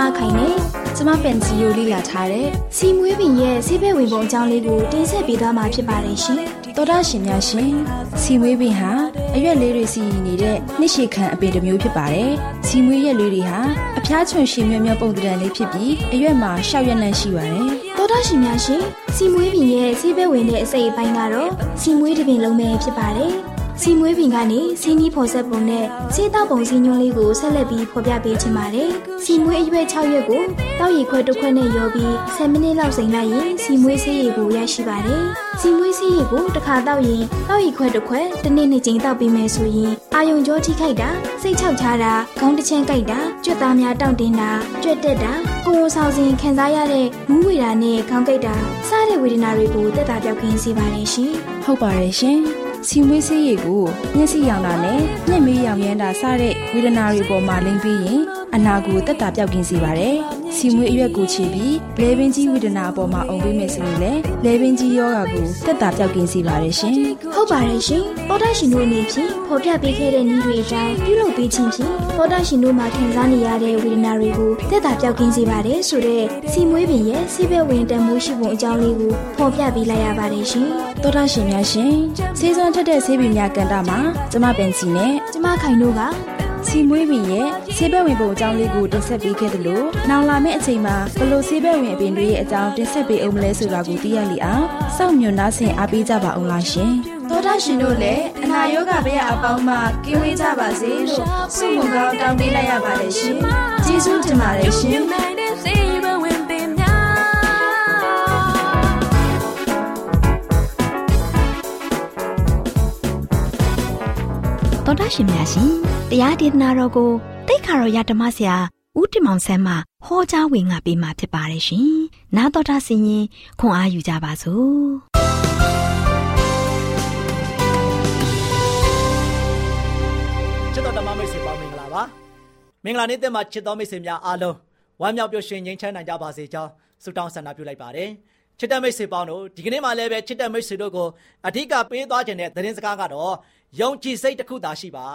မခိုင်နဲ့ကျမပန်စီယိုလေးလာထားတဲ့စီမွေးပင်ရဲ့ဆေးဘက်ဝင်ပုံအကြောင်းလေးကိုတင်ဆက်ပေးသွားမှာဖြစ်ပါတယ်ရှင်။သောတာရှင်များရှင်စီမွေးပင်ဟာအရွက်လေးတွေစီနေတဲ့နှစ်ရှည်ခံအပင်တစ်မျိုးဖြစ်ပါတယ်။စီမွေးရက်လေးတွေဟာအဖျားချွန်ရှင်မြမြပုံတံလေးဖြစ်ပြီးအရွက်မှာရှောက်ရက်လန့်ရှိပါတယ်။သောတာရှင်များရှင်စီမွေးပင်ရဲ့ဆေးဘက်ဝင်တဲ့အစိတ်အပိုင်းကတော့စီမွေးတစ်ပင်လုံးပဲဖြစ်ပါတယ်။ စီမွေးပင်ကနေစီနီးဖော်ဆက်ပုံနဲ့စေးတောက်ပုံစီညွှန်းလေးကိုဆက်လက်ပြီးဖော်ပြပေးချင်ပါတယ်။စီမွေးအရွက်6ရွက်ကိုတောက်ရီခွဲတစ်ခွက်နဲ့ရောပြီး10မိနစ်လောက်စိမ်လိုက်ရင်စီမွေးဆေးရည်ကိုရရှိပါတယ်။စီမွေးဆေးရည်ကိုတစ်ခါတောက်ရင်တောက်ရီခွဲတစ်ခွက်တစ်နေ့နှစ်ကြိမ်တောက်ပြီးမယ်ဆိုရင်အာယုံကြောထိခိုက်တာစိတ်ချောက်ချတာခေါင်းတစ်ချမ်းကိုက်တာကြွက်သားများတောင့်တင်းတာကြွက်တက်တာကိုယ်ဝန်ဆောင်စဉ်ခံစားရတဲ့မူးဝေတာနဲ့ခေါင်းကိုက်တာစတဲ့ဝေဒနာတွေကိုတက်တာပြောက်ကင်းစေပါတယ်ရှင်။ဟုတ်ပါတယ်ရှင်။ စီမွေးဆေးရည်ကိုမျက်စိရောင်တာနဲ့မျက်မေးရောင်ရမ်းတာစတဲ့ဝေဒနာတွေပေါ်မှာလိမ့်ပြီးရင် အနာကိုတက်တာပြောက်ကင်းစေပါတယ်။စီမွေးအရွက်ကိုချီပြီးလဲပင်ကြီးဝေဒနာအပေါ်မှာအုံပေးမယ်ဆိုရင်လည်းလဲပင်ကြီးယောဂါကိုတက်တာပြောက်ကင်းစေပါတယ်ရှင်။ဟုတ်ပါတယ်ရှင်။ပေါ်တာရှင်တို့အနေဖြင့်ဖော်ပြပေးခဲ့တဲ့နည်းတွေအတိုင်းပြုလုပ်ပေးခြင်းဖြင့်ပေါ်တာရှင်တို့မှာခံစားနေရတဲ့ဝေဒနာတွေကိုတက်တာပြောက်ကင်းစေပါတယ်ဆိုတော့စီမွေးပင်ရဲ့ဆေးဘက်ဝင်တန်မိုးရှိပုံအကြောင်းလေးကိုဖော်ပြပေးလိုက်ရပါတယ်ရှင်။တော်တာရှင်များရှင်။ဆေးစွမ်းထက်တဲ့ဆေးပင်များကန်တာမှာကျမပင်စီနဲ့ကျမခိုင်တို့က စီမွေးပင်ရဲ့ဆေးဘက်ဝင်ပုံအကြောင်းလေးကိုတင်ဆက်ပေးခဲ့သလိုနောင်လာမယ့်အချိန်မှာဘလို့ဆေးဘက်ဝင်အပင်တွေရဲ့အကြောင်းတင်ဆက်ပေးအောင်မလဲဆိုတာကိုသိရလေအောင်စောင့်မျှော်နှားဆင်အားပေးကြပါအောင်လားရှင်သောတာရှင်တို့လည်းအနာရောဂါဘေးအပေါင်းမှကင်းဝေးကြပါစေလို့ဆုမွန်ကောင်းတောင်းပေးလိုက်ရပါတယ်ရှင်ကျေးဇူးတင်ပါတယ်ရှင်တော်တာရှင်များရှင် တရားဒေသနာတော်ကိုတိတ်ခါတော်ရဓမ္မဆရာဦးတင်မောင်ဆန်းမှဟောကြားဝင်ငါပေးมาဖြစ်ပါတယ်ရှင်။နားတော်တာဆင်ရင်ခွန်အားယူကြပါစို့။ချစ်တော်ဓမ္မမိတ်ဆွေပေါင်းမင်္ဂလာပါ။မင်္ဂလာနေ့တက်မှာချစ်တော်မိတ်ဆွေများအားလုံးဝမ်းမြောက်ပျော်ရွှင်ငြိမ်းချမ်းနိုင်ကြပါစေကြောင်းဆုတောင်းဆန္ဒပြုလိုက်ပါတယ်။ချစ်တဲ့မိတ်ဆွေပေါင်းတို့ဒီကနေ့မှလည်းပဲချစ်တဲ့မိတ်ဆွေတို့ကိုအဓိကပေးသွားခြင်းတဲ့သတင်းစကားကတော့ယုံကြည်စိတ်တစ်ခုသာရှိပါ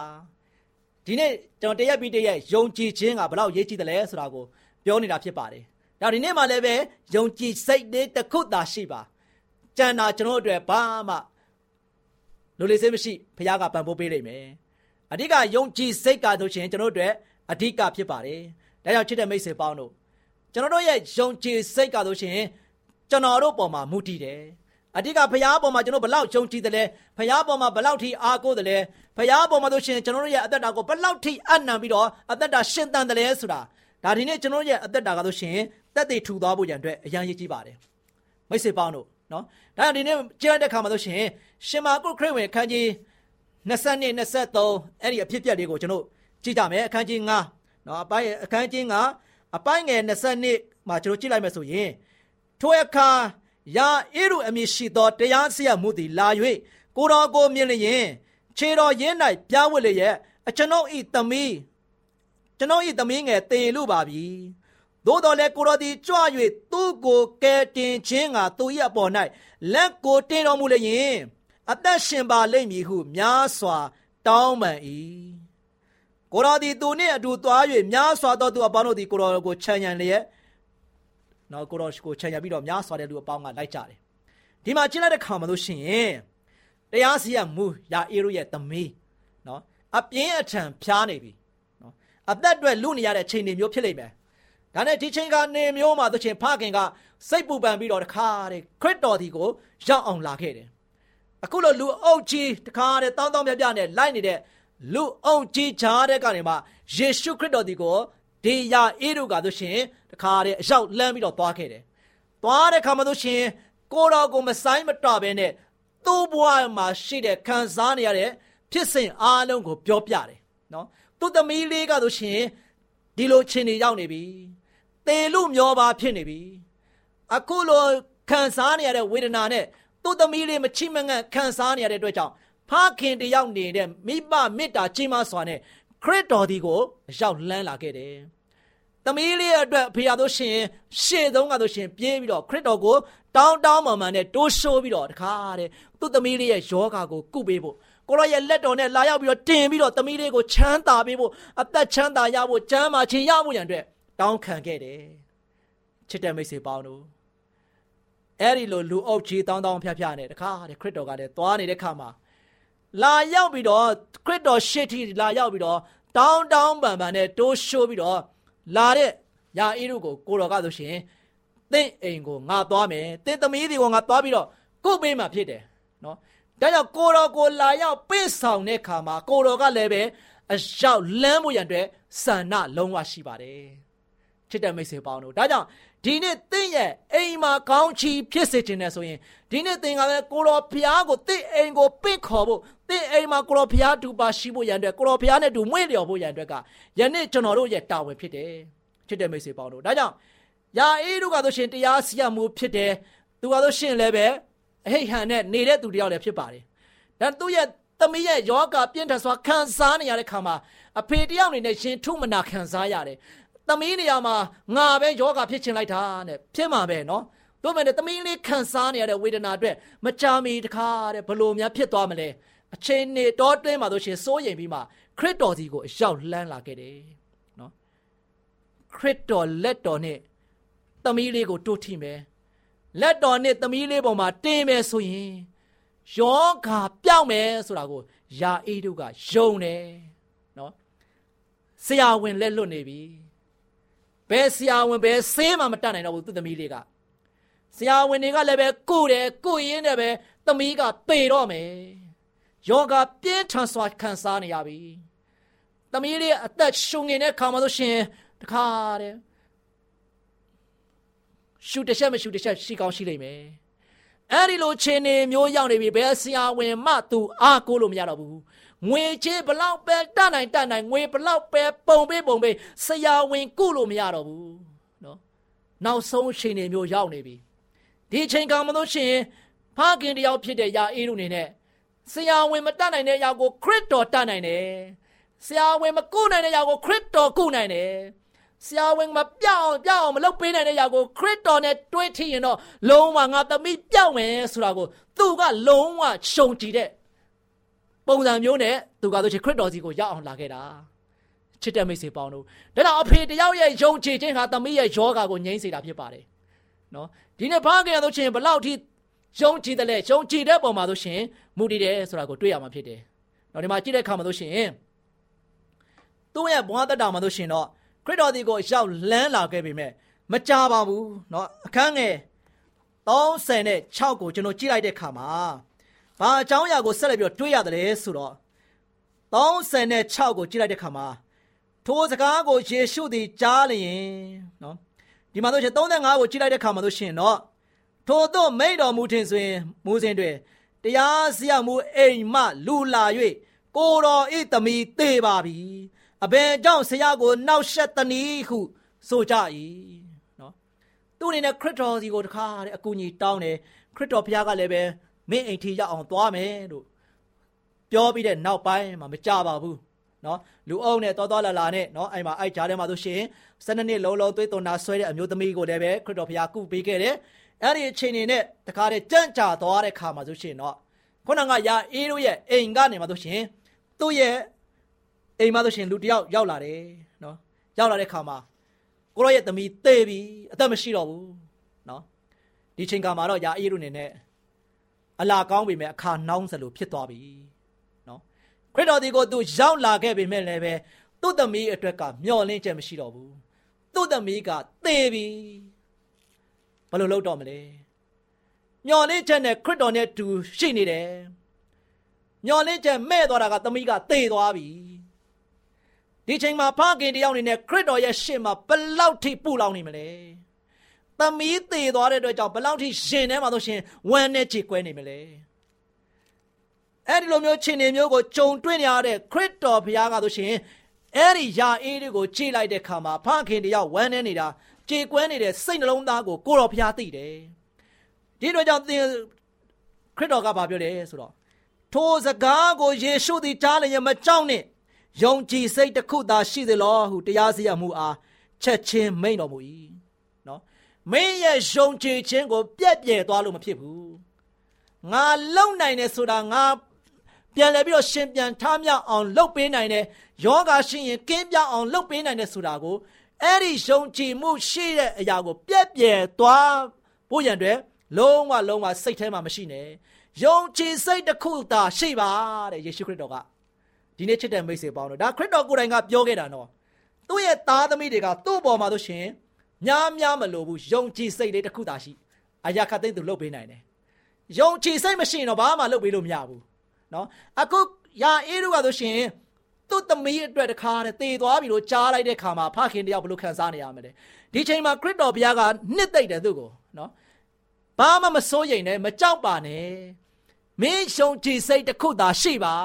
ဒီနေ့ကျွန်တော်တရက်ပြီးတရက်ယုံကြည်ခြင်းကဘလောက်ရေးကြည့်တယ်လဲဆိုတာကိုပြောနေတာဖြစ်ပါတယ်ဒါဒီနေ့မှလည်းပဲယုံကြည်စိတ်လေးတစ်ခုသာရှိပါကြံတာကျွန်တော်တို့အတွက်ဘာမှလိုလေစိတ်မရှိဖခင်ကပံ့ပိုးပေးလိမ့်မယ်အဓိကယုံကြည်စိတ်ကဆိုရှင်ကျွန်တော်တို့အတွက်အဓိကဖြစ်ပါတယ်ဒါကြောင့်ချစ်တဲ့မိတ်ဆွေပေါင်းတို့ကျွန်တော်တို့ရဲ့ယုံကြည်စိတ်ကဆိုရှင်ကျွန်တော်တို့ပေါ်မှာမူတည်တယ် အဓိကဘုရားပေါ်မှာကျွန်တော်ဘလောက်ယုံကြည်တယ်လဲဘုရားပေါ်မှာဘလောက်ထိအားကိုးတယ်လဲဘုရားပေါ်မှာဆိုရှင်ကျွန်တော်တို့ရဲ့အသက်တာကိုဘလောက်ထိအနံပြီးတော့အသက်တာရှင်သန်တယ်လဲဆိုတာဒါဒီနေ့ကျွန်တော်ရဲ့အသက်တာကဆိုရှင်တက်တည်ထူသွားဖို့ကြံအတွက်အရန်ရည်ကြီးပါတယ်မိတ်ဆွေပေါင်းတို့နော်ဒါဒီနေ့ကြည့်တဲ့ခါမှာဆိုရှင်ရှင်မာကုခရစ်ဝင်ခန်းကြီး20နှစ်23အဲ့ဒီအဖြစ်အပျက်လေးကိုကျွန်တော်ကြည့်ကြမယ်အခန်းကြီး9နော်အပိုင်းအခန်းကြီး9အပိုင်းငယ်20နှစ်မှာကျွန်တော်ကြည့်လိုက်မယ်ဆိုရင်ထိုအခါ ယာအေရုအမည်ရှိသောတရားစီရင်မှုသည်လာ၍ကိုတော်ကိုမြင်လျင်ခြေတော်ရင်း၌ပြားဝတ်လျက်အကျွန်ုပ်ဤသမီးကျွန်ုပ်ဤသမီးငယ်တေလူပါပြီသို့တော်လည်းကိုတော်သည်ကြွ၍သူ့ကိုကဲတင်ခြင်းကသူ၏အပေါ်၌လက်ကိုတင်တော်မူလျင်အသက်ရှင်ပါလိမ့်မည်ဟုများစွာ တောင်းပန်၏ကိုတော်သည်သူနှင့်အတူသွား၍များစွာသောသူအပေါင်းတို့သည်ကိုတော်ကိုချမ်းရံလျက် နော်ကိုတော်ကိုချန်ရပြီးတော့များစွာတဲ့လူအပေါင်းကလိုက်ကြတယ်ဒီမှာကျင်းလိုက်တဲ့ခါမှာလို့ရှိရင်တရားစီရင်မှုယာအေရုရဲ့သမီးနော်အပြင်းအထန်ဖျားနေပြီနော်အသက်အတွက်လူနေရတဲ့ချိန်တွေမျိုးဖြစ်လိမ့်မယ်ဒါနဲ့ဒီချိန်ကနေမျိုးမှာသချင်းဖခင်ကစိတ်ပူပန်ပြီးတော့တခါတဲ့ခရစ်တော်ဒီကိုရောက်အောင်လာခဲ့တယ်အခုလိုလူအုပ်ကြီးတခါတဲ့တောင်းတောင်းပြပြနဲ့လိုက်နေတဲ့လူအုပ်ကြီးချားတဲ့ကနေမှယေရှုခရစ်တော်ဒီကို ဒီယာအေရုကဆိုရှင်တခါတည်းအရောက်လမ်းပြီးတော့သွားခဲ့တယ်။သွားတဲ့ခါမှဆိုရှင်ကိုတော်ကိုမဆိုင်မတော့ဘဲနဲ့သူ့ဘဝမှာရှိတဲ့ခံစားနေရတဲ့ဖြစ်စဉ်အားလုံးကိုပြောပြတယ်နော်။သူ့သမီးလေးကဆိုရှင်ဒီလိုချင်းနေရောက်နေပြီ။တေလူမျောပါဖြစ်နေပြီ။အခုလိုခံစားနေရတဲ့ဝေဒနာနဲ့သူ့သမီးလေးမချိမငန့်ခံစားနေရတဲ့အတွက်ကြောင့်ဖခင်တယောက်နေတဲ့မိဘမေတ္တာကြီးမားစွာနဲ့ ခရစ်တော်ဒီကိုရောက်လန်းလာခဲ့တယ်။သမီးလေးအတွက်ဖေရတို့ရှင်ရှေ့ဆုံးကတို့ရှင်ပြေးပြီးတော့ခရစ်တော်ကိုတောင်းတောင်းမှန်မှန်နဲ့တိုးရှိုးပြီးတော့တခါတဲ့သူ့သမီးလေးရဲ့ယောဂါကိုကုပေးဖို့ကိုရောရဲ့လက်တော်နဲ့လာရောက်ပြီးတော့တင်ပြီးတော့သမီးလေးကိုချမ်းသာပေးဖို့အသက်ချမ်းသာရဖို့ကျမ်းမာခြင်းရဖို့ရန်အတွက်တောင်းခံခဲ့တယ်ချစ်တဲ့မိတ်ဆွေပေါင်းတို့အဲ့ဒီလိုလူအုပ်ကြီးတောင်းတောင်းဖျားဖျားနဲ့တခါတဲ့ခရစ်တော်ကလည်းသွားနေတဲ့ခါမှာ လာရောက်ပြီးတော့ခရစ်တော်ရှေ့ထိလာရောက်ပြီးတော့တောင်းတောင်းပန်ပန်နဲ့တိုးရှိုးပြီးတော့လာတဲ့ယာအေးတို့ကိုကိုတော်ကဆိုရှင်သင့်အိမ်ကိုငါသွားမယ်သင့်သမီးတွေကိုငါသွားပြီးတော့ကုတ်ပေးမှဖြစ်တယ်နော်ဒါကြောင့်ကိုတော်ကိုလာရောက်ပင့်ဆောင်တဲ့ခါမှာကိုတော်ကလည်းပဲအရောက်လမ်းဖို့ရန်အတွက်ဆန္ဒလုံးဝရှိပါတယ်ချစ်တဲ့မိတ်ဆွေပေါင်းတို့ဒါကြောင့် ဒီနေ့သင်ရဲ့အိမ်မှာကောင်းချီဖြစ်စေခြင်းနဲ့ဆိုရင်ဒီနေ့သင်ကလည်းကိုတော်ဘုရားကိုသင်အိမ်ကိုပင့်ခေါ်ဖို့သင်အိမ်မှာကိုတော်ဘုရားတူပါရှိဖို့ရန်အတွက်ကိုတော်ဘုရားနဲ့တူမွေ့လျော်ဖို့ရန်အတွက်ကယနေ့ကျွန်တော်တို့ရဲ့တာဝန်ဖြစ်တယ်ချစ်တဲ့မိတ်ဆွေပေါင်းတို့ဒါကြောင့်ယာအေးတို့ကဆိုရှင်တရားစီရင်မှုဖြစ်တယ်သူကဆိုရှင်လည်းပဲအဟိတ်ဟန်နဲ့နေတဲ့သူတယောက်လည်းဖြစ်ပါတယ်ဒါသူ့ရဲ့သမီးရဲ့ယောဂပြင်းထန်စွာခံစားနေရတဲ့ခါမှာအဖေတယောက်အနေနဲ့ရှင်ထုမနာခံစားရတယ် သမီးနေရာမှာငါပဲယောဂဖြစ်ချင်လိုက်တာတဲ့ဖြစ်မှာပဲနော်တို့မဲ့သမီးလေးခံစားနေရတဲ့ဝေဒနာအတွက်မချာမီတခါတဲ့ဘလို့များဖြစ်သွားမလဲအချိန်နေတော့တွင်းပါလို့ရှင်စိုးရိမ်ပြီးမှခရစ်တော်စီကိုအရောက်လှမ်းလာခဲ့တယ်နော်ခရစ်တော်လက်တော်နဲ့သမီးလေးကိုတို့ထိမယ်လက်တော်နဲ့သမီးလေးပေါ်မှာတင်းမယ်ဆိုရင်ယောဂါပြောင်းမယ်ဆိုတာကိုယာအေးတို့ကယုံတယ်နော်ဆရာဝန်လက်လွတ်နေပြီ ဘယ်ဆရာဝန်ဘယ်ဆေးမှမတတ်နိုင်တော့ဘူးသူ့သမီးလေးကဆရာဝန်တွေကလည်းပဲကိုတယ်ကိုရင်းနဲ့ပဲသမီးကပေတော့မယ်ယောဂပြင်းထန်စွာခံစားနေရပြီသမီးလေးအသက်ရှုံငင်တဲ့ခါမှဆိုရှင်တခါတဲ့ရှူတစ်ချက်မရှူတစ်ချက်ရှိကောင်းရှိလိမ့်မယ်အဲ့ဒီလိုခြေနေမျိုးရောက်နေပြီဘယ်ဆရာဝန်မှသူအားကိုးလို့မရတော့ဘူး ငွေချေးဘလောက်ပဲတနိုင်တနိုင်ငွေဘလောက်ပဲပုံပေးပုံပေးဆရာဝန်ကုလို့မရတော့ဘူးနော်နောက်ဆုံးရှင်နေမျိုးရောက်နေပြီဒီအချိန်ကမလို့ရှင်ဖခင်တယောက်ဖြစ်တဲ့ယာအေးတို့နေနဲ့ဆရာဝန်မတတ်နိုင်တဲ့အရာကိုခရစ်တော်တတ်နိုင်တယ်ဆရာဝန်မကုနိုင်တဲ့အရာကိုခရစ်တော်ကုနိုင်တယ်ဆရာဝန်မပြောင်းပြောင်းမလုပ်ပေးနိုင်တဲ့အရာကိုခရစ်တော်နဲ့တွဲထည့်ရင်တော့လုံးဝငါသမီးပြောင်းမယ်ဆိုတာကိုသူကလုံးဝရှုံတည်တဲ့ ပုံစံမျိုးနဲ့သူကဆိုချင်ခရစ်တော်စီကိုရောက်အောင်လာခဲ့တာချစ်တဲ့မိတ်ဆွေပေါင်းတို့ဒါတော့အဖေတယောက်ရဲ့ယုံကြည်ခြင်းဟာသမီးရဲ့ယောဂါကိုငြိမ်းစေတာဖြစ်ပါတယ်နော်ဒီနေ့ဘာကြရလို့ချင်းဘလောက်ထိယုံကြည်တယ်လဲယုံကြည်တဲ့ပုံမှာဆိုရှင်မူတည်တယ်ဆိုတာကိုတွေ့ရမှာဖြစ်တယ်နော်ဒီမှာကြည့်တဲ့အခါမှာဆိုရှင်သူ့ရဲ့ဘဝတတမှာဆိုရှင်တော့ခရစ်တော်ဒီကိုရောက်လန်းလာခဲ့ပြီမဲ့မကြပါဘူးเนาะအခန်းငယ်36ကိုကျွန်တော်ကြည့်လိုက်တဲ့အခါမှာ ဘာအကြောင်းအရာကိုဆက်လက်ပြီးတော့တွေးရတယ်ဆိုတော့36ကိုကြည့်လိုက်တဲ့ခါမှာထိုစကားကိုယေရှုသည်ကြားလျင်နော်ဒီမှာဆိုရှင်35ကိုကြည့်လိုက်တဲ့ခါမှာဆိုရှင်တော့ထိုတို့မိန်တော်မူထင်ဆိုရင်မူစဉ်တွေတရားစရာမူအိမ်မှလူလာ၍ကိုတော်ဤသမီးသေပါပြီအဘယ်ကြောင့်ဆရာကိုနှောက်ယှက်သနည်းဟုဆိုကြ၏နော်သူအနေနဲ့ခရစ်တော်စီကိုတခါတဲ့အကူအညီတောင်းတယ်ခရစ်တော်ဘုရားကလည်းပဲ မင်းအိမ်ထီရောက်အောင်သွားမယ်လို့ပြောပြီးတဲ့နောက်ပိုင်းမှာမကြပါဘူးနော်လူအုပ်နဲ့တော်တော်လာလာနဲ့နော်အဲ့မှာအဲ့ကြားထဲမှာဆိုရှင်၁၂နှစ်လုံးလုံးသွေးသွန်တာဆွဲတဲ့အမျိုးသမီးကိုလည်းပဲခရစ်တော်ဘုရားကုပေးခဲ့တယ်အဲ့ဒီအချိန်နေနဲ့တခါတည်းကြံ့ကြာသွားတဲ့ခါမှာဆိုရှင်တော့ခုနကယာအေးတို့ရဲ့အိမ်ကနေမှာဆိုရှင်သူ့ရဲ့အိမ်မှာဆိုရှင်လူတယောက်ရောက်လာတယ်နော်ရောက်လာတဲ့ခါမှာကိုရောရဲ့သမီးသေပြီအသက်မရှိတော့ဘူးနော်ဒီချိန်ကမှာတော့ယာအေးတို့နေနဲ့ အလာကောင်းပြီမဲ့အခါနှောင်းစလို့ဖြစ်သွားပြီနော်ခရစ်တော်ဒီကိုသူရောက်လာခဲ့ပြီမဲ့လည်းပဲသူ့သမီးအတွက်ကမျော်လင့်ချက်မရှိတော့ဘူးသူ့သမီးကသေပြီဘယ်လိုလုပ်တော့မလဲမျော်လင့်ချက်နဲ့ခရစ်တော်နဲ့တူရှိနေတယ်မျော်လင့်ချက်မဲ့သွားတာကသမီးကသေသွားပြီဒီချိန်မှာဖခင်တယောက်အနေနဲ့ခရစ်တော်ရဲ့ရှေ့မှာဘလောက်ထိပူလောင်နေမလဲ သမီးသေသွားတဲ့အတွက်ကြောင့်ဘလောက်ထိရှင်ထဲမှာဆိုရှင်ဝမ်းနဲ့ကြေကွဲနေမလဲအဲ့ဒီလိုမျိုးခြေနေမျိုးကိုကြုံတွေ့နေရတဲ့ခရစ်တော်ဘုရားကဆိုရှင်အဲ့ဒီယာအေးတွေကိုကြိလိုက်တဲ့ခါမှာဖခင်တယောက်ဝမ်းနေနေတာကြေကွဲနေတဲ့စိတ်နှလုံးသားကိုကိုတော်ဘုရားသိတယ်ဒီတော့ကြောင့်သင်ခရစ်တော်ကဘာပြောလဲဆိုတော့ထိုစကားကိုယေရှုသည်ကြားလျင်မကြောက်နဲ့ယုံကြည်စိတ်တစ်ခုသာရှိသလောဟုတရားစီရင်မှုအားချက်ချင်းမိန်တော်မူ၏နော် မင်းရဲ့ယုံကြည်ခြင်းကို ပြက်ပြယ်သွားလို့မဖြစ်ဘူးငါလုံနိုင်တယ်ဆိုတာငါပြန်လဲပြီးတော့ရှင်ပြန်ထားမြောက်အောင်လုပ်ပေးနိုင်တယ်ယောဂရှိရင်ကင်းပြအောင်လုပ်ပေးနိုင်တယ်ဆိုတာကိုအဲ့ဒီယုံကြည်မှုရှိတဲ့အရာကိုပြက်ပြယ်သွားဖို့ရန်အတွက်လုံးဝလုံးဝစိတ်ထဲမှာမရှိနဲ့ယုံကြည်စိတ်တစ်ခုသာရှိပါတဲ့ယေရှုခရစ်တော်ကဒီနေ့ချစ်တဲ့မိတ်ဆွေပေါင်းတို့ဒါခရစ်တော်ကိုယ်တိုင်ကပြောခဲ့တာနော်သူ့ရဲ့သားသမီးတွေကသူ့ဘော်မှာဆိုရှင် များများမလိုဘူးယုံကြည်စိတ်လေးတစ်ခုသာရှိအရာခတ်သိမ့်သူလုပ်ပေးနိုင်တယ်ယုံကြည်စိတ်မရှိရင်တော့ဘာမှလုပ်ပေးလို့မရဘူးနော်အခုယာအေးတို့ကဆိုရှင်သူ့သမီးအတွက်တခါတည်းတည်သွားပြီလို့ကြားလိုက်တဲ့ခါမှာဖခင်တယောက်ဘလို့ခံစားနေရမလဲဒီချိန်မှာခရစ်တော်ဘုရားကနှစ်သိမ့်တယ်သူ့ကိုနော်ဘာမှမစိုးရိမ်နဲ့မကြောက်ပါနဲ့မင်းရှုံကြည်စိတ်တစ်ခုသာရှိပါ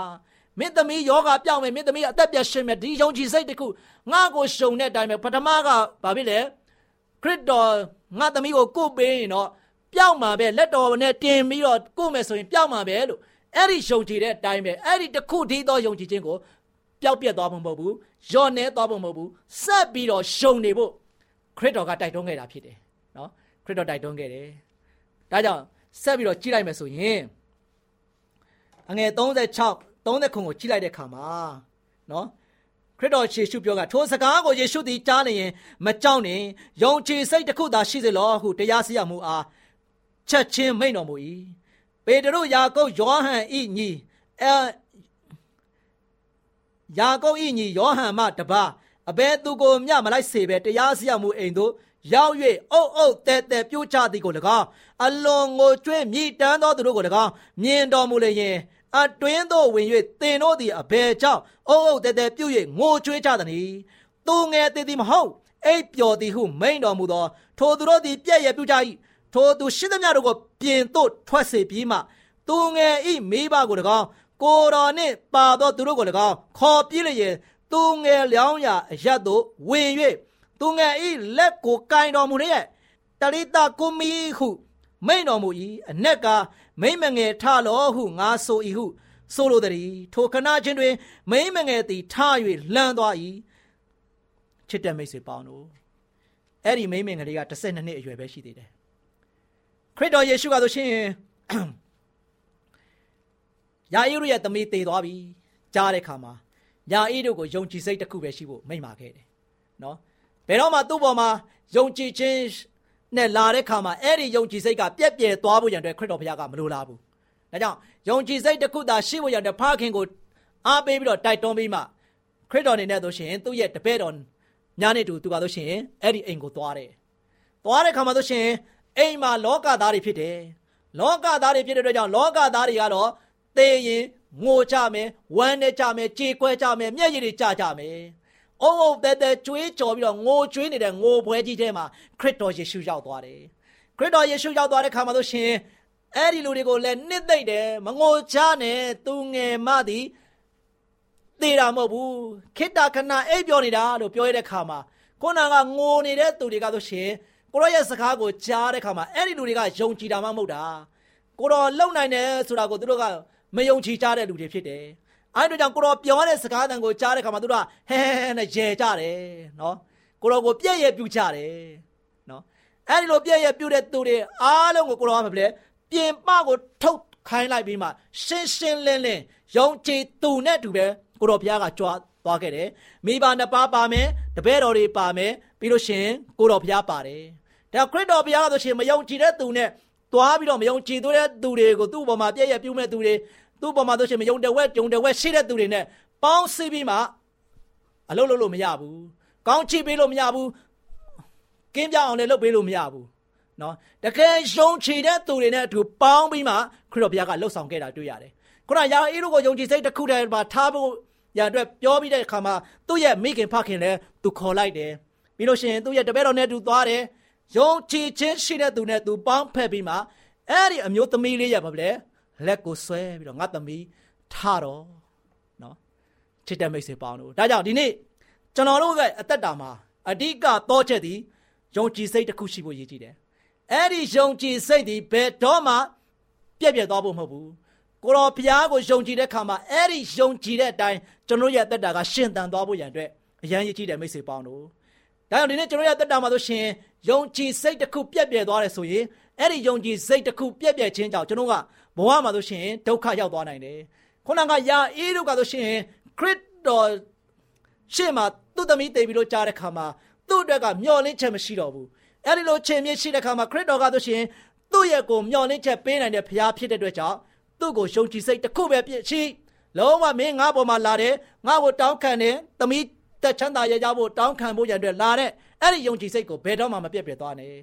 မင်းသမီးယောဂပြောင်းမယ်မင်းသမီးအသက်ပြတ်ရှင်မယ်ဒီယုံကြည်စိတ်တစ်ခုငါ့ကိုရှုံတဲ့အတိုင်းပဲပထမကဘာဖြစ်လဲ ခရစ်တော်ငါသမီးကိုကို့ပေးရင်တော့ပြောင်းမှာပဲလက်တော်နဲ့တင်ပြီးတော့ကို့မယ်ဆိုရင်ပြောင်းမှာပဲလို့အဲ့ဒီယုံကြည်တဲ့အတိုင်းပဲအဲ့ဒီတစ်ခုတည်းသောယုံကြည်ခြင်းကိုပျောက်ပြက်သွားမှာမဟုတ်ဘူးညော့နေသွားမှာမဟုတ်ဘူးဆက်ပြီးတော့ရှုံနေဖို့ခရစ်တော်ကတိုက်တွန်းခဲ့တာဖြစ်တယ်နော်ခရစ်တော်တိုက်တွန်းခဲ့တယ်ဒါကြောင့်ဆက်ပြီးတော့ကြည့်လိုက်မယ်ဆိုရင်အငယ်36 30ခုကိုကြည့်လိုက်တဲ့အခါမှာနော် ခရစ်တော်ယေရှုပြောကထိုစကားကိုယေရှုသည်ကြားနေရင်မကြောက်နဲ့ယုံကြည်စိတ်တစ်ခုသာရှိစေလောဟုတရားစီရင်မှုအားချက်ချင်းမိန့်တော်မူ၏ပေတရုယာကုပ်ယောဟန်ဤညီအဲယာကုပ်ဤညီယောဟန်မှတပါအဘဲသူကိုမြမလိုက်စေပဲတရားစီရင်မှုအိမ်တို့ရောက်၍အုပ်အုပ်တဲတဲပြိုးချသည်ကို၎င်းအလွန်ငိုကြွေးမြည်တမ်းသောသူတို့ကို၎င်းမြင်တော်မူလျင် အတွင်းသို့ဝင်၍သင်တို့သည်အဘယ်ကြောင့်အုပ်အုပ်တဲတဲပြုတ်၍ငိုကြွေးကြသနည်းသူငယ်တည်သည်မဟုတ်အိပ်ပျော်သည်ဟုမိန်တော်မူသော ထိုသူတို့သည်ပြည့်ရပြုကြ၏ထိုသူရှိသမျှတို့ကိုပြင်သို့ထွက်စေပြီးမှသူငယ်ဤမိဘကို၎င်းကိုတော်နှင့်ပါသောသူတို့ကို၎င်းခေါ်ပြည့်လျင်သူငယ်လျောင်းရာအရတ်သို့ဝင်၍သူငယ်ဤလက်ကိုကင်တော်မူလျက်တရိတကုမီဟုမိန်တော်မူ၏အ내က မိမ့်မငယ်ထလောဟုငါဆို၏ဟုဆိုလိုသည်ထိုခဏချင်းတွင် မိမ့်မငယ်သည်ထ၍လှမ်းသွား၏ချစ်တဲ့မိတ်ဆွေပေါင်းတို့အဲ့ဒီမိမ့်မငယ်လေးက12နှစ်အရွယ်ပဲရှိသေးတယ်ခရစ်တော်ယေရှုကဆိုရှင်ယာဣရုရဲ့သမီးတည်သွားပြီကြားတဲ့ခါမှာယာဣရုကိုယုံကြည်စိတ်တစ်ခုပဲရှိဖို့မိန့်ပါခဲ့တယ်နော်ဘယ်တော့မှသူ့ပေါ်မှာယုံကြည်ခြင်း နဲ့လာတဲ့ခါမှာအဲ့ဒီယုံကြည်စိတ်ကပြက်ပြဲသွားဖို့ရန်အတွက်ခရစ်တော်ဘုရားကမလိုလားဘူးဒါကြောင့်ယုံကြည်စိတ်တစ်ခုသာရှိဖို့ရန်အတွက်ဖခင်ကိုအားပေးပြီးတော့တိုက်တွန်းပြီးမှခရစ်တော်အနေနဲ့ဆိုရှင်သူ့ရဲ့တပည့်တော်ညာနေတူသူကဆိုရှင်အဲ့ဒီအိမ်ကိုသွားတယ်သွားတဲ့ခါမှာဆိုရှင်အိမ်မှာလောကသားတွေဖြစ်တယ်လောကသားတွေဖြစ်တဲ့အတွက်ကြောင့်လောကသားတွေကတော့သေရင်ငိုကြမယ်ဝမ်းနဲ့ကြမယ်ကြေကွဲကြမယ်မျက်ရည်တွေကျကြမယ် အုံအုံတဲတဲကျွေးကြော်ပြီးတော့ငိုကျွေးနေတဲ့ငိုပွဲကြီးထဲမှာခရစ်တော်ယေရှုရောက်သွားတယ်ခရစ်တော်ယေရှုရောက်သွားတဲ့ခါမှာဆိုရှင်အဲ့ဒီလူတွေကိုလည်းနှစ်သိမ့်တယ်မငိုချနဲ့သူငယ်မသည်သေတာမဟုတ်ဘူးခိတ္တခဏအိပ်ပျော်နေတာလို့ပြောရတဲ့ခါမှာခုနကငိုနေတဲ့သူတွေကဆိုရှင်ကိုရောရဲ့စကားကိုကြားတဲ့ခါမှာအဲ့ဒီလူတွေကယုံကြည်တာမှမဟုတ်တာကိုရောလုံနိုင်တယ်ဆိုတာကိုသူတို့ကမယုံကြည်ကြတဲ့လူတွေဖြစ်တယ် အဲ့တို့ကြောင့်ကိုရောပြောတဲ့စကားတန်ကိုကြားတဲ့ခါမှာသူတို့ကဟဲဟဲနဲ့ရဲကြတယ်နော်ကိုရောကိုပြည့်ရဲ့ပြူကြတယ်နော်အဲ့ဒီလိုပြည့်ရဲ့ပြူတဲ့သူတွေအားလုံးကိုကိုရောကမပြလဲပြင်ပကိုထုတ်ခိုင်းလိုက်ပြီးမှရှင်းရှင်းလင်းလင်းယုံကြည်သူနဲ့တူပဲကိုတော်ဘုရားကကြွားသွားခဲ့တယ်မိဘနှစ်ပါးပါမယ်တပည့်တော်တွေပါမယ်ပြီးလို့ရှင်ကိုတော်ဘုရားပါတယ်ဒါခရစ်တော်ဘုရားကဆိုရှင်မယုံကြည်တဲ့သူနဲ့သွားပြီးတော့မယုံကြည်တဲ့သူတွေကိုသူ့ဘောမှာပြည့်ရပြုမဲ့သူတွေ သူ့ပေါ်မှာဆိုရှင်မယုံတဲ့ဝက်ဂျုံတဲ့ဝက်ရှိတဲ့သူတွေနဲ့ပေါင်းစည်းပြီးမှအလုပ်လုပ်လို့မရဘူးကောင်းချီးပေးလို့မရဘူးကင်းပြအောင်လည်းလုပ်ပေးလို့မရဘူးနော်တကယ်ယုံကြည်တဲ့သူတွေနဲ့အတူပေါင်းပြီးမှခရစ်တော်ဘုရားကလှုပ်ဆောင်ခဲ့တာတွေ့ရတယ်ခုနယာအေးတို့ကိုယုံကြည်စိတ်တစ်ခုတည်းမှာထားဖို့ရအတွက်ပြောပြီးတဲ့အခါမှာသူ့ရဲ့မိခင်ဖခင်လည်းသူခေါ်လိုက်တယ်ပြီးလို့ရှိရင်သူ့ရဲ့တပည့်တော်နဲ့တူသွားတယ်ယုံကြည်ခြင်းရှိတဲ့သူနဲ့သူပေါင်းဖက်ပြီးမှအဲ့ဒီအမျိုးသမီးလေးရပါဗလဲ လက်ကိုဆွဲပြီးတော့ငါသမီးထတော့နော်ချစ်တဲ့မိတ်ဆွေပေါင်းတို့ဒါကြောင့်ဒီနေ့ကျွန်တော်တို့ရဲ့အသက်တာမှာအဓိကတော့ချက်သည်ယုံကြည်စိတ်တစ်ခုရှိဖို့ရည်ကြည်တယ်အဲ့ဒီယုံကြည်စိတ်သည်ဘယ်တော့မှပြက်ပြက်သွားဖို့မဟုတ်ဘူးကိုတော်ဘုရားကိုယုံကြည်တဲ့ခါမှာအဲ့ဒီယုံကြည်တဲ့အတိုင်းကျွန်တော်ရဲ့အသက်တာကရှင်သန်သွားဖို့ရန်အတွက်အရန်ရည်ကြည်တဲ့မိတ်ဆွေပေါင်းတို့ဒါကြောင့်ဒီနေ့ကျွန်တော်ရဲ့အသက်တာမှာဆိုရှင်ယုံကြည်စိတ်တစ်ခုပြက်ပြက်သွားတယ်ဆိုရင်အဲ့ဒီယုံကြည်စိတ်တစ်ခုပြက်ပြက်ခြင်းကြောင့်ကျွန်တော်က ဘဝမှာဆိုရှင်ဒုက္ခရောက်သွားနိုင်တယ်ခုနကယာအေးတို့ကဆိုရှင်ခရစ်တော်ရှေ့မှာသူ့သမီးတည်ပြီးတော့ကြားတဲ့ခါမှာသူ့အတွက်ကမျော်လင့်ချက်မရှိတော့ဘူးအဲ့ဒီလိုခြင်းမြင့်ရှိတဲ့ခါမှာခရစ်တော်ကဆိုရှင်သူ့ရဲ့ကိုမျော်လင့်ချက်ပေးနိုင်တဲ့ဘုရားဖြစ်တဲ့အတွက်ကြောင့်သူ့ကိုယုံကြည်စိတ်တစ်ခုပဲပြည့်ရှိလုံးဝမင်းငါ့ပေါ်မှာလာတယ်ငါ့ကိုတောင်းခံတယ်သမီးတက်ချမ်းသာရကြဖို့တောင်းခံဖို့ရတဲ့လာတဲ့အဲ့ဒီယုံကြည်စိတ်ကိုဘယ်တော့မှမပြတ်ပြတ်သွားနဲ့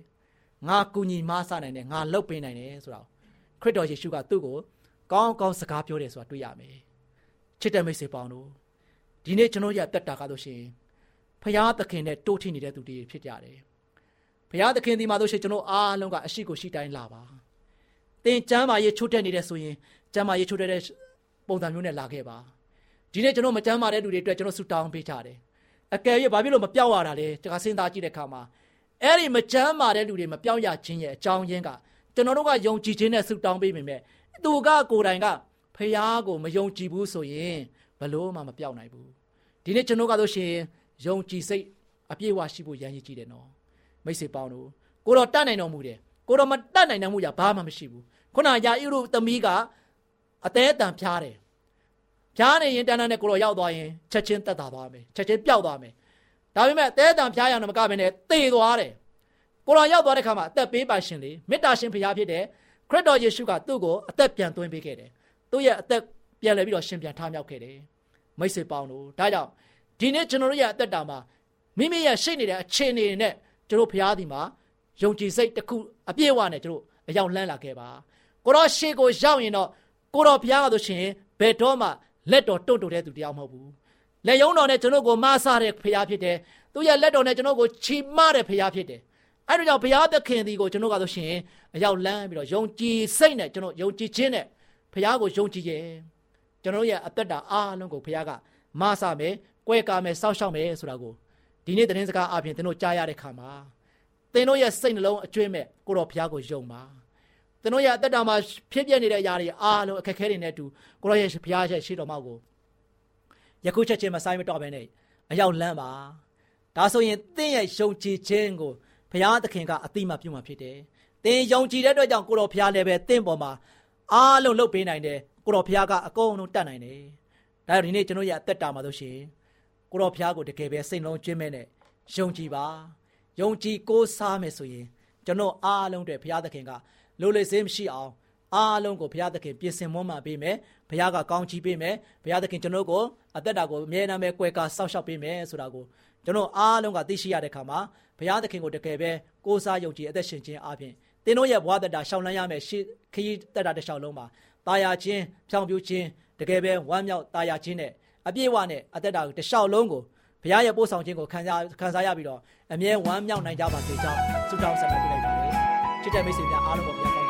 ငါကူညီမဆနိုင်တယ်ငါလှုပ်ပေးနိုင်တယ်ဆိုတာ ခရစ်တော်ယေရှုကသူ့ကိုကောင်းကောင်းစကားပြောတယ်ဆိုတာတွေ့ရမယ်ချစ်တဲ့မိတ်ဆွေပေါင်းတို့ဒီနေ့ကျွန်တော်ရတက်တာကားလို့ရှိရင်ဖရာသခင်နဲ့တိုးထိနေတဲ့သူတွေဖြစ်ကြတယ်ဖရာသခင်ဒီမှာလို့ရှိရင်ကျွန်တော်အားလုံးကအရှိကိုရှိတိုင်းလာပါသင်ကျမ်းမာရေးချိုးတက်နေတဲ့ဆိုရင်ကျမ်းမာရေးချိုးတက်တဲ့ပုံစံမျိုးနဲ့လာခဲ့ပါဒီနေ့ကျွန်တော်မကျမ်းမာတဲ့လူတွေအတွက်ကျွန်တော်ဆူတောင်းပေးကြတယ်အကယ်၍ဘာဖြစ်လို့မပြောက်ရတာလဲတခါစဉ်းစားကြည့်တဲ့အခါမှာအဲ့ဒီမကျမ်းမာတဲ့လူတွေမပြောက်ရခြင်းရဲ့အကြောင်းရင်းက ကျွန်တော်တို့ကယုံကြည်ခြင်းနဲ့ဆူတောင်းပေးမိမယ်သူကကိုယ်တိုင်ကဖះကိုမယုံကြည်ဘူးဆိုရင်ဘလို့မှမပြောက်နိုင်ဘူးဒီနေ့ကျွန်တော်ကဆိုရှင်ယုံကြည်စိတ်အပြည့်အဝရှိဖို့ရန်ရည်ကြည့်တယ်နော်မိတ်ဆွေပေါင်းတို့ကိုတော့တတ်နိုင်တော်မူတယ်ကိုတော့မတတ်နိုင်တဲ့မှုရဘာမှမရှိဘူးခုနယာဣရုသမီးကအသေးအတန်ဖျားတယ်ဖျားနေရင်တန်းတန်းနဲ့ကိုတော့ရောက်သွားရင်ချက်ချင်းတက်တာသွားမယ်ချက်ချင်းပျောက်သွားမယ်ဒါပေမဲ့အသေးအတန်ဖျားရအောင်မကဘဲနဲ့တေသွားတယ် ကိုတော်ရောက်သွားတဲ့ခါမှာအသက်ပေးပါရှင်လေမေတ္တာရှင်ဖရားဖြစ်တဲ့ခရစ်တော်ယေရှုကသူ့ကိုအသက်ပြန်သွင်းပေးခဲ့တယ်သူ့ရဲ့အသက်ပြန်လဲပြီးတော့ရှင်ပြန်ထမြောက်ခဲ့တယ်မိတ်ဆွေပေါင်းတို့ဒါကြောင့်ဒီနေ့ကျွန်တော်တို့ရဲ့အသက်တာမှာမိမိရဲ့ရှိနေတဲ့အခြေအနေနဲ့ကျွန်တော်ဖရားဒီမှာယုံကြည်စိတ်တစ်ခုအပြည့်အဝနဲ့ကျွန်တော်အရောက်လှမ်းလာခဲ့ပါကိုတော်ရှေ့ကိုရောက်ရင်တော့ကိုတော်ဘုရားကဆိုရှင်ဘယ်တော့မှလက်တော်တုတ်တုတ်တဲ့သူတရားမဟုတ်ဘူးလက်ယုံတော်နဲ့ကျွန်တော်ကိုမဆတဲ့ဖရားဖြစ်တယ်သူရဲ့လက်တော်နဲ့ကျွန်တော်ကိုချီမတဲ့ဖရားဖြစ်တယ် အဲ့ဒါကြောင့်ဘုရားသခင်ဒီကိုကျွန်တော်ကဆိုရှင်အရောက်လန်းပြီးတော့ယုံကြည်စိတ်နဲ့ကျွန်တော်ယုံကြည်ခြင်းနဲ့ဘုရားကိုယုံကြည်ရဲ့ကျွန်တော်ရဲ့အသက်တာအားလုံးကိုဘုရားကမဆမယ်၊ကွဲကားမယ်၊စောက်ရှောက်မယ်ဆိုတာကိုဒီနေ့သတင်းစကားအပြင်သင်တို့ကြားရတဲ့ခါမှာသင်တို့ရဲ့စိတ်နှလုံးအကျွမ်းမဲ့ကိုတော်ဘုရားကိုယုံပါသင်တို့ရဲ့အသက်တာမှာဖြစ်ပြနေတဲ့အရာတွေအားလုံးအခက်အခဲတွေနဲ့အတူကိုတော်ရဲ့ဘုရားရဲ့ရှိတော်မောက်ကိုယခုချက်ချင်းမဆိုင်မတော့ဘဲနဲ့အရောက်လမ်းပါဒါဆိုရင်သင်ရဲ့ယုံကြည်ခြင်းကို ဘုရားသခင်ကအတိမပြုမှာဖြစ်တယ်သင်ယုံကြည်တဲ့အတွက်ကြောင့်ကိုတော်ဘုရားလည်းပဲသင်ပေါ်မှာအားလုံးလုပ်ပေးနိုင်တယ်ကိုတော်ဘုရားကအကုန်လုံးတတ်နိုင်တယ်ဒါကြောင့်ဒီနေ့ကျွန်တော်ရဲ့အသက်တာမှာဆိုရှင်ကိုတော်ဘုရားကိုတကယ်ပဲစိတ်လုံးကျွင်းမဲ့နဲ့ယုံကြည်ပါယုံကြည်ကိုးစားမယ်ဆိုရင်ကျွန်တော်အားလုံးတွေဘုရားသခင်ကလိုလေစေးမရှိအောင်အားလုံးကိုဘုရားသခင်ပြင်ဆင်မွမ်းမပေးမယ်ဘုရားကကောင်းချီးပေးမယ်ဘုရားသခင်ကျွန်တော်ကိုအသက်တာကိုအမြဲတမ်းပဲကွယ်ကာစောင့်ရှောက်ပေးမယ်ဆိုတာကိုကျွန်တော်အားလုံးကသိရှိရတဲ့အခါမှာ ဘုရားသခင်ကိုတကယ်ပဲကိုးစားယုံကြည်အသက်ရှင်ခြင်းအပြင်သင်တို့ရဲ့ဘဝတတာရှောင်လန်းရမယ်ရှိခရီးတက်တာတစ်လျှောက်လုံးမှာတာယာခြင်းဖြောင်ပြူခြင်းတကယ်ပဲဝမ်းမြောက်တာယာခြင်းနဲ့အပြည့်အဝနဲ့အသက်တာတစ်လျှောက်လုံးကိုဘုရားရဲ့ပို့ဆောင်ခြင်းကိုခံစားခံစားရပြီးတော့အမြဲဝမ်းမြောက်နိုင်ကြပါစေကြောင်းဆုတောင်းဆက်ပေးလိုက်ပါတယ်ချစ်တဲ့မိတ်ဆွေများအားလုံးကိုဘုရား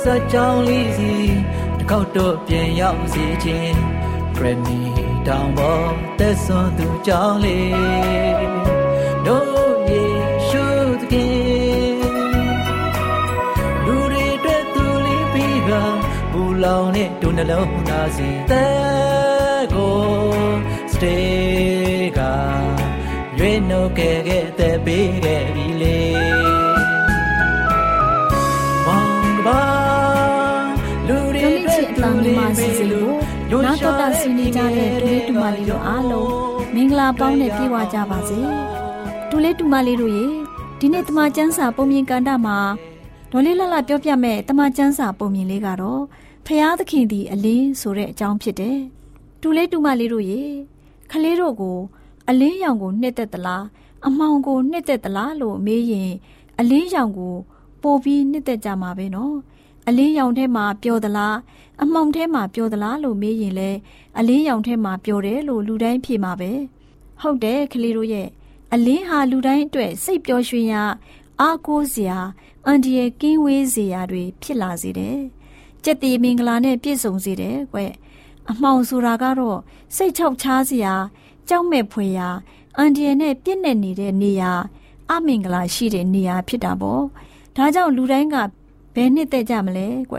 ဒီတော့စကြောင်းလေးစီတစ်ခေါက်တော့ပြန်ရောက်စီခြင်း Grammy တောင်ပေါ်သက်စွန်သူကြောင်းလေးတို့ယေရှုသခင်လူတွေအတွက်သူလေးပြီးကဘူလောင်နဲ့ဒုနှလုံးသားစီသက်ကို stay ကရွေးနှုတ်ခဲ့ခဲ့တဲ့ပေးခဲ့ပြီလေ ဆင်းနေကြတဲ့တူလေးတူမလေးတို့အားလုံးမင်္ဂလာပေါင်းနဲ့ပြည့်ဝကြပါစေတူလေးတူမလေးတို့ရေဒီနေ့တမချန်းစာပုံမြင်ကန်တာမှာဒေါ်လေးလှလှပြောပြမဲ့တမချန်းစာပုံမြင်လေးကတော့ဖျားသခင်ဒီအလင်းဆိုတဲ့အကြောင်းဖြစ်တယ်တူလေးတူမလေးတို့ရေခလေးတို့ကို အလင်းရောင်ကိုနှစ်သက်သလားအမောင်ကိုနှစ်သက်သလားလို့မေးရင်အလင်းရောင်ကိုပို့ပြီးနှစ်သက်ကြမှာပဲနော် အလင်းရောင်ထဲမှာပျော်သလားအမှောင်ထဲမှာပျော်သလားလို့မေးရင်လဲအလင်းရောင်ထဲမှာပျော်တယ်လို့လူတိုင်းဖြေမှာပဲဟုတ်တယ်ကလေးတို့ရဲ့အလင်းဟာလူတိုင်းအတွက်စိတ်ပျော်ရွှင်ရာအားကိုးစရာအန်ဒီရဲ့ကင်းဝေးစရာတွေဖြစ်လာစေတယ်ကြက်တီမင်္ဂလာနဲ့ပြည့်စုံစေတယ်ကွအမှောင်ဆိုတာကတော့စိတ်ချောက်ချားစရာကြောက်မဲ့ဖွယ်ရာအန်ဒီရဲ့နဲ့ပြည့်နေနေတဲ့နေရာအမင်္ဂလာရှိတဲ့နေရာဖြစ်တာပေါ့ဒါကြောင့်လူတိုင်းက ဘယ်နှစ်သက်ကြမလဲကွ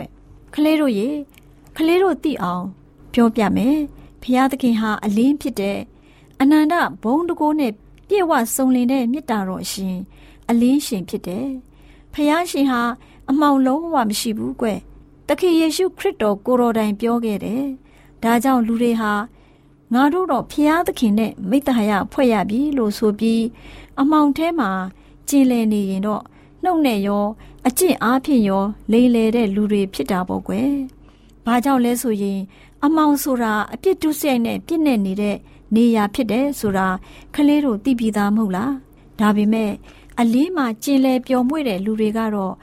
ကလေးတို့ရေကလေးတို့သိအောင်ပြောပြမယ်ဖျားသခင်ဟာအလင်းဖြစ်တဲ့အနန္တဘုံတကိုးနဲ့ပြည့်ဝစုံလင်တဲ့မေတ္တာတော်ရှင်အလင်းရှင်ဖြစ်တယ်ဖျားရှင်ဟာအမှောင်လုံးဝမရှိဘူးကွတခင်ယေရှုခရစ်တော်ကိုတော်တိုင်ပြောခဲ့တယ်ဒါကြောင့်လူတွေဟာငါတို့တော့ဖျားသခင်နဲ့မိတ္တဟာယဖွဲ့ရပြီလို့ဆိုပြီးအမှောင်ထဲမှာကျင်လည်နေရင်တော့ နှုတ်နဲ့ရော အကျင့်အားဖြင့်ရော လိမ်လေတဲ့လူတွေဖြစ်တာပေါ့ကွယ်။ဘာကြောင့်လဲဆိုရင် အမောင်ဆိုတာအပြစ်ဒုစရိုက်နဲ့ပြစ်နေနေတဲ့နေရာဖြစ်တယ်ဆိုတာကလေးတို့သိပြီးသားမဟုတ်လား။ဒါပေမဲ့အလင်းမှာကျင်လေပျော်မွေ့တဲ့လူတွေကတော့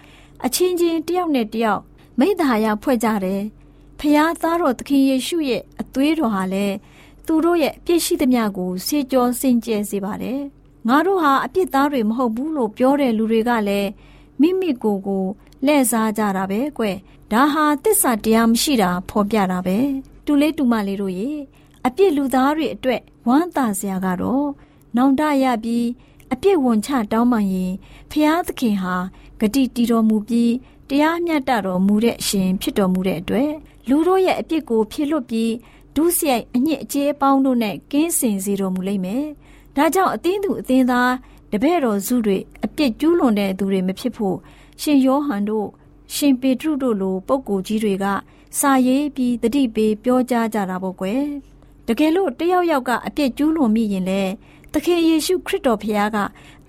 အချင်းချင်းတယောက်နဲ့တယောက်မိသားရဖွဲ့ကြတယ်။ဖျားသားတော်သခင်ယေရှုရဲ့အသွေးတော်ဟာလည်းသူတို့ရဲ့အပြစ်ရှိသမျှကိုစေကြောစင်ကြယ်စေပါတယ်။ ငါတို့ဟာအပြစ်သားတွေမဟုတ်ဘူးလို့ပြောတဲ့လူတွေကလည်းမိမိကိုယ်ကိုလှည့်စားကြတာပဲကွဒါဟာတစ္ဆာတရားမရှိတာဖော်ပြတာပဲတူလေးတူမလေးတို့ရေအပြစ်လူသားတွေအတွက်ဝမ်းသာစရာကတော့နောင်တရပြီးအပြစ်ဝန်ချတောင်းပန်ရင်ဖျားသခင်ဟာဂတိတီတော်မူပြီးတရားမျှတတော်မူတဲ့အရှင်ဖြစ်တော်မူတဲ့အတွက်လူတို့ရဲ့အပြစ်ကိုဖြေလွတ်ပြီးဒုစရိုက်အညစ်အကြေးအပေါင်းတို့နဲ့ကင်းစင်စေတော်မူလိမ့်မယ်။ ဒါကြောင့်အသင်းသူအသင်းသားတပည့်တော်စုတွေအပြစ်ကျူးလွန်တဲ့သူတွေမဖြစ်ဖို့ရှင်ယောဟန်တို့ရှင်ပေတရုတို့လိုပုဂ္ဂိုလ်ကြီးတွေကစာရေးပြီးတတိပေးပြောကြားကြတာပေါ့ကွယ်တကယ်လို့တယောက်ယောက်ကအပြစ်ကျူးလွန်မိရင်လေသခင်ယေရှုခရစ်တော်ဖခင်က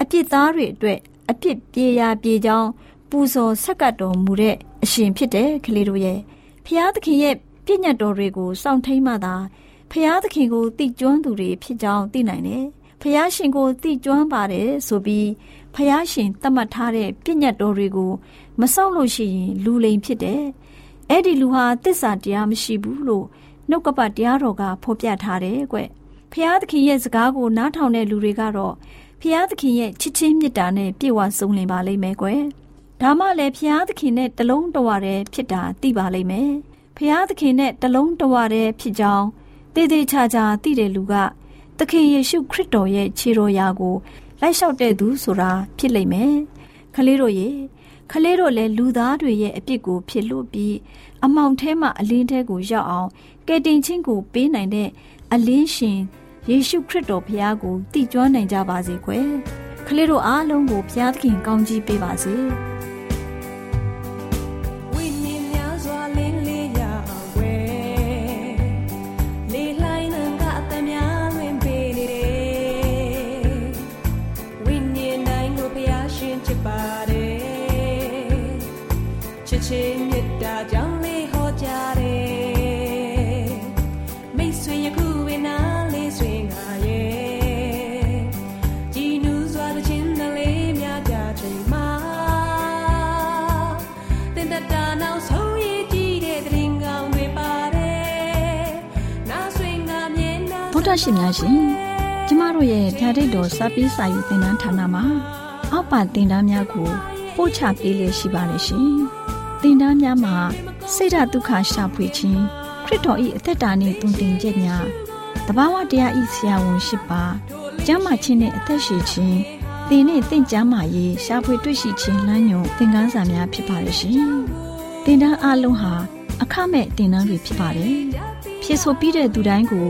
အပြစ်သားတွေအတွက်အပြစ်ပြေရာပြေကြောင်းပူဇော်ဆက်ကပ်တော်မူတဲ့အရှင်ဖြစ်တဲ့ကလေးတို့ရဲ့ဖခင်သခင်ရဲ့ပြည့်ညတ်တော်တွေကိုစောင့်ထိန်မှသာဖခင်သခင်ကိုတည်ကျွမ်းသူတွေဖြစ်ကြောင်းသိနိုင်တယ် ဖះရှင်ကိုသိကျွမ်းပါတယ်ဆိုပြီးဖះရှင်သတ်မှတ်ထားတဲ့ပြည့်ညတ်တော်တွေကိုမစောင့်လို့ရှိရင်လူလိမ်ဖြစ်တယ်။အဲ့ဒီလူဟာတစ္ဆာတရားမရှိဘူးလို့နှုတ်ကပတ်တရားတော်ကဖော်ပြထားတယ်ကွ။ဖျားသခင်ရဲ့စကားကိုနားထောင်တဲ့လူတွေကတော့ဖျားသခင်ရဲ့ချစ်ချင်းမေတ္တာနဲ့ပြည့်ဝစုံလင်ပါလိမ့်မယ်ကွ။ဒါမှလည်းဖျားသခင်နဲ့တလုံးတဝရဲဖြစ်တာသိပါလိမ့်မယ်။ဖျားသခင်နဲ့တလုံးတဝရဲဖြစ်ကြောင်းတည်တည်ချာချာသိတဲ့လူက သခင်ယေရှုခရစ်တော်ရဲ့ခြေတော်ရာကိုလိုက်လျှောက်တဲ့သူဆိုတာဖြစ်လိမ့်မယ်။ခလေးတို့ရေခလေးတို့လည်းလူသားတွေရဲ့အပြစ်ကိုဖြစ်လို့ပြီးအမောင်ထဲမှာအလင်းထဲကိုရောက်အောင်ကယ်တင်ခြင်းကိုပေးနိုင်တဲ့အလင်းရှင်ယေရှုခရစ်တော်ဘုရားကိုတည်ကျွမ်းနိုင်ကြပါစေခွဲ။ခလေးတို့အားလုံးကိုဘုရားသခင်ကောင်းချီးပေးပါစေ။။ ဗုဒ္ဓရှင်များရှင်ကျမတို့ရဲ့ဓာတ်တော်စပေးစာယူသင်တန်းဌာနမှာ အောက်ပါသင်တန်းများကိုပို့ချပေးလျက်ရှိပါတယ်ရှင်။သင်တန်းများမှာဆိဒ္ဓတုခရှာဖွေခြင်းခရစ်တော်၏အသက်တာနှင့်တုန်တင်ချက်များတဘာဝတရားဤဆရာဝန်ရှိပါကျမ်းမာခြင်းနဲ့အသက်ရှိခြင်းသင်နဲ့တင့်ကြမာရေးရှားဖွေတွေ့ရှိခြင်းလမ်းညွန်သင်ခန်းစာများဖြစ်ပါရဲ့ရှင်။သင်တန်းအလုံးဟာအခမဲ့သင်တန်းတွေဖြစ်ပါတယ်။ဖြစ်ဆိုပြီးတဲ့သူတိုင်းကို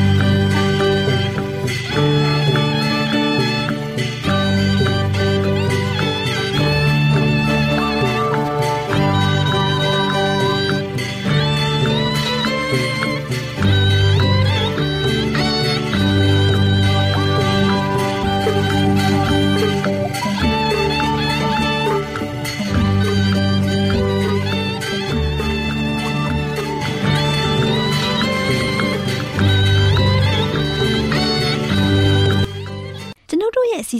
။